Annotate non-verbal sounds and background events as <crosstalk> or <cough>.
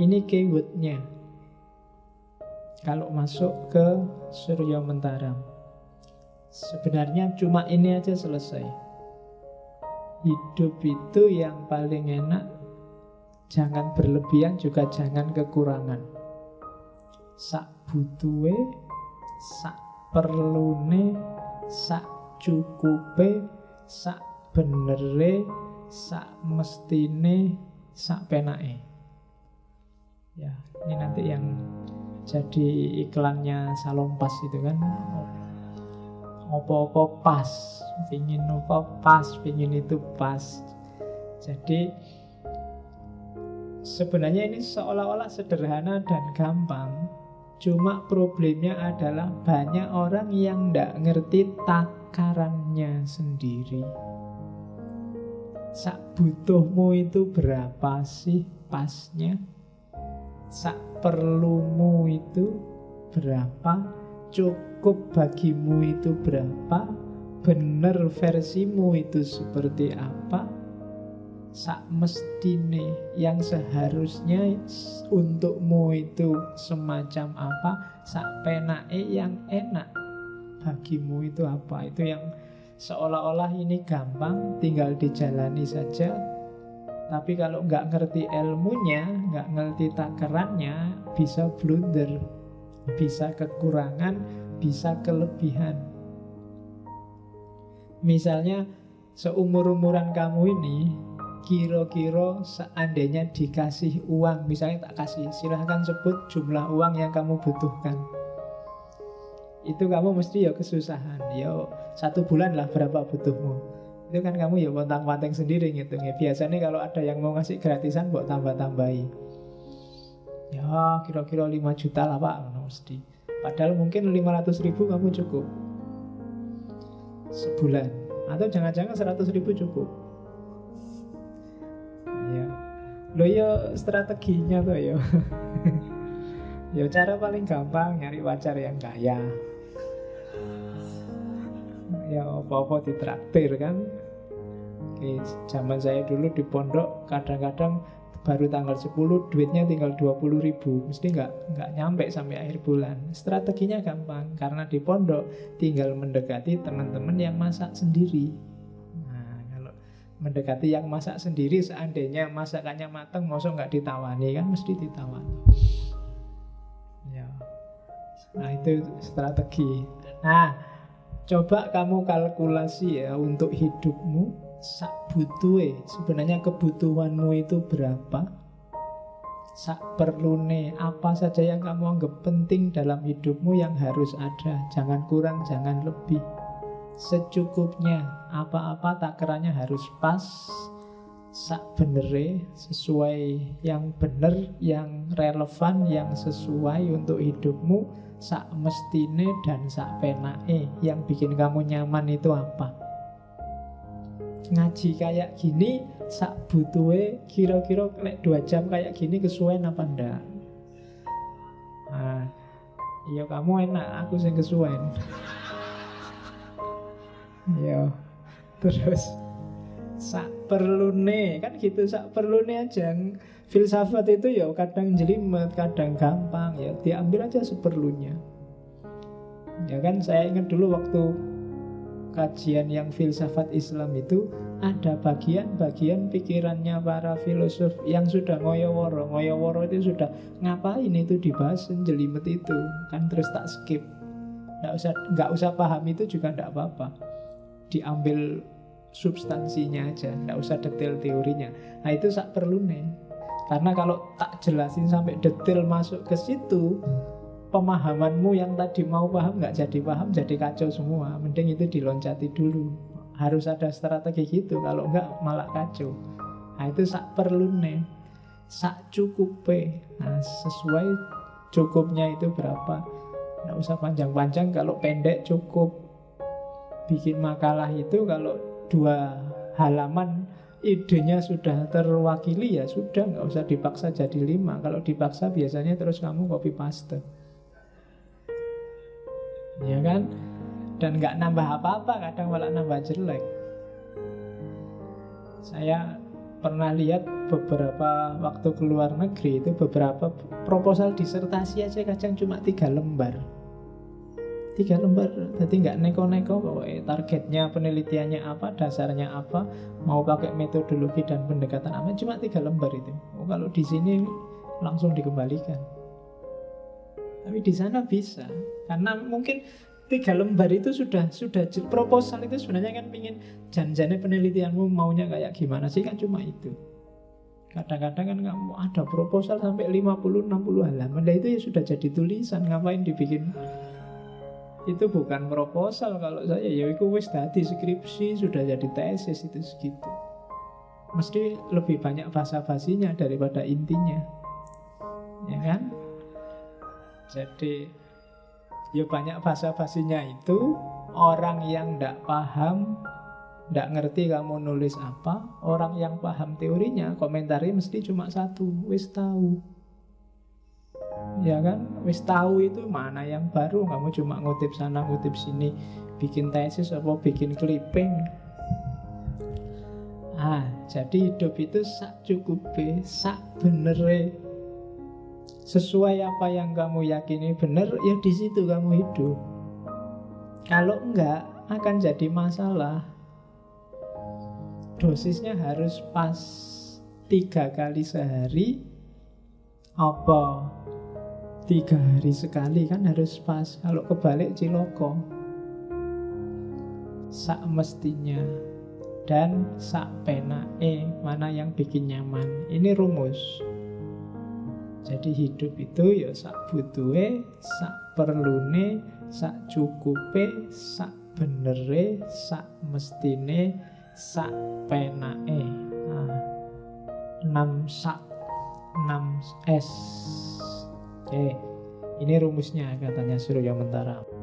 Ini keywordnya. Kalau masuk ke Surya Mentaram. Sebenarnya cuma ini aja selesai. Hidup itu yang paling enak Jangan berlebihan juga jangan kekurangan Sak butuhe Sak perlune Sak cukupe Sak benere Sak mestine Sak penake Ya, ini nanti yang jadi iklannya salon pas itu kan. Opo-opo pas pingin opo pas pingin itu pas. Jadi sebenarnya ini seolah-olah sederhana dan gampang. Cuma problemnya adalah banyak orang yang tidak ngerti takarannya sendiri. Sak butuhmu itu berapa sih pasnya sak perlumu itu berapa? Cukup bagimu itu berapa? Benar versimu itu seperti apa? Sak mestine yang seharusnya untukmu itu semacam apa? Sak penake yang enak. Bagimu itu apa? Itu yang seolah-olah ini gampang tinggal dijalani saja tapi kalau nggak ngerti ilmunya, nggak ngerti takarannya, bisa blunder, bisa kekurangan, bisa kelebihan. Misalnya seumur-umuran kamu ini, kira-kira seandainya dikasih uang, misalnya tak kasih, silahkan sebut jumlah uang yang kamu butuhkan. Itu kamu mesti ya kesusahan, ya satu bulan lah berapa butuhmu itu kan kamu ya pontang panting sendiri ngitungnya biasanya kalau ada yang mau ngasih gratisan buat tambah tambahi ya kira-kira 5 juta lah pak. Mesti. Padahal mungkin 500 ribu kamu cukup. Sebulan. Atau jangan-jangan 100 ribu cukup. Ya. Lo ya strateginya tuh ya. <laughs> Ya cara paling gampang nyari pacar yang kaya. Ya apa-apa ditraktir kan Oke, zaman saya dulu di pondok kadang-kadang baru tanggal 10 duitnya tinggal 20 ribu. Mesti nggak nggak nyampe sampai akhir bulan. Strateginya gampang karena di pondok tinggal mendekati teman-teman yang masak sendiri. Nah kalau mendekati yang masak sendiri seandainya masakannya matang mosok nggak ditawani? Kan mesti ditawani. Ya. Nah itu strategi. Nah coba kamu kalkulasi ya untuk hidupmu sak butuhe sebenarnya kebutuhanmu itu berapa? Sak perlune apa saja yang kamu anggap penting dalam hidupmu yang harus ada? Jangan kurang jangan lebih. Secukupnya apa-apa takarannya harus pas. Sak benere sesuai yang benar yang relevan yang sesuai untuk hidupmu. Sak mestine dan sak penake. Yang bikin kamu nyaman itu apa ngaji kayak gini sak butuhe kira-kira nek dua jam kayak gini kesuwen apa ndak? Nah iya kamu enak aku sing kesuwen. <laughs> Iya terus sak perlune kan gitu sak perlune aja. Filsafat itu ya kadang jelimet kadang gampang ya diambil aja seperlunya. Ya kan saya ingat dulu waktu kajian yang filsafat Islam itu ada bagian-bagigian pikirannya para filosof yang sudah ngoyoworo. Ngoyoworo itu sudah ngapain itu dibahas jelimet itu? Kan terus tak skip. Nggak usah nggak usah paham itu juga nggak apa-apa. Diambil substansinya aja nggak usah detail teorinya. Nah itu sak perlu nih karena kalau tak jelasin sampai detail masuk ke situ pemahamanmu yang tadi mau paham nggak jadi paham jadi kacau semua. Mending itu diloncati dulu. Harus ada strategi gitu. Kalau nggak malah kacau. Nah itu sak perlu nih sak cukup nah sesuai cukupnya itu berapa. Nggak usah panjang-panjang. Kalau pendek cukup. Bikin makalah itu kalau dua halaman idenya sudah terwakili ya sudah. Nggak usah dipaksa jadi lima. Kalau dipaksa biasanya terus kamu copy paste ya kan? Dan nggak nambah apa-apa kadang malah nambah jelek. Saya pernah lihat beberapa waktu keluar negeri itu beberapa proposal disertasi aja kadang cuma tiga lembar. Tiga lembar jadi nggak neko-neko pokoknya targetnya penelitiannya apa dasarnya apa mau pakai metodologi dan pendekatan apa cuma tiga lembar itu. Oh, kalau di sini langsung dikembalikan tapi di sana bisa. Karena mungkin tiga lembar itu sudah sudah proposal itu sebenarnya kan pingin janjane penelitianmu maunya kayak gimana sih? Kan cuma itu. Kadang-kadang kan mau ada proposal sampai 50-60 halaman. Nah itu ya sudah jadi tulisan ngapain dibikin? Itu bukan proposal kalau saya. Ya itu wis tadi skripsi sudah jadi tesis itu segitu. Mesti lebih banyak bahasa basinya daripada intinya. Ya kan jadi Ya banyak bahasa basinya itu Orang yang tidak paham Tidak ngerti kamu nulis apa Orang yang paham teorinya Komentarnya mesti cuma satu Wis tahu. Ya kan? Wis tahu itu mana yang baru Kamu cuma ngutip sana ngutip sini Bikin tesis apa bikin clipping. Ah, jadi hidup itu sak cukup sak bener sesuai apa yang kamu yakini benar, ya di situ kamu hidup. Kalau enggak, akan jadi masalah. Dosisnya harus pas tiga kali sehari, apa tiga hari sekali kan harus pas. Kalau kebalik ciloko, sak mestinya dan sak pena eh mana yang bikin nyaman. Ini rumus. Jadi hidup itu ya sak butuhe, sak perlune, sak cukupe, sak benere, sak mestine, sak penake. Nah, 6 sak, 6 S. Oke, ini rumusnya katanya Surya Mentara.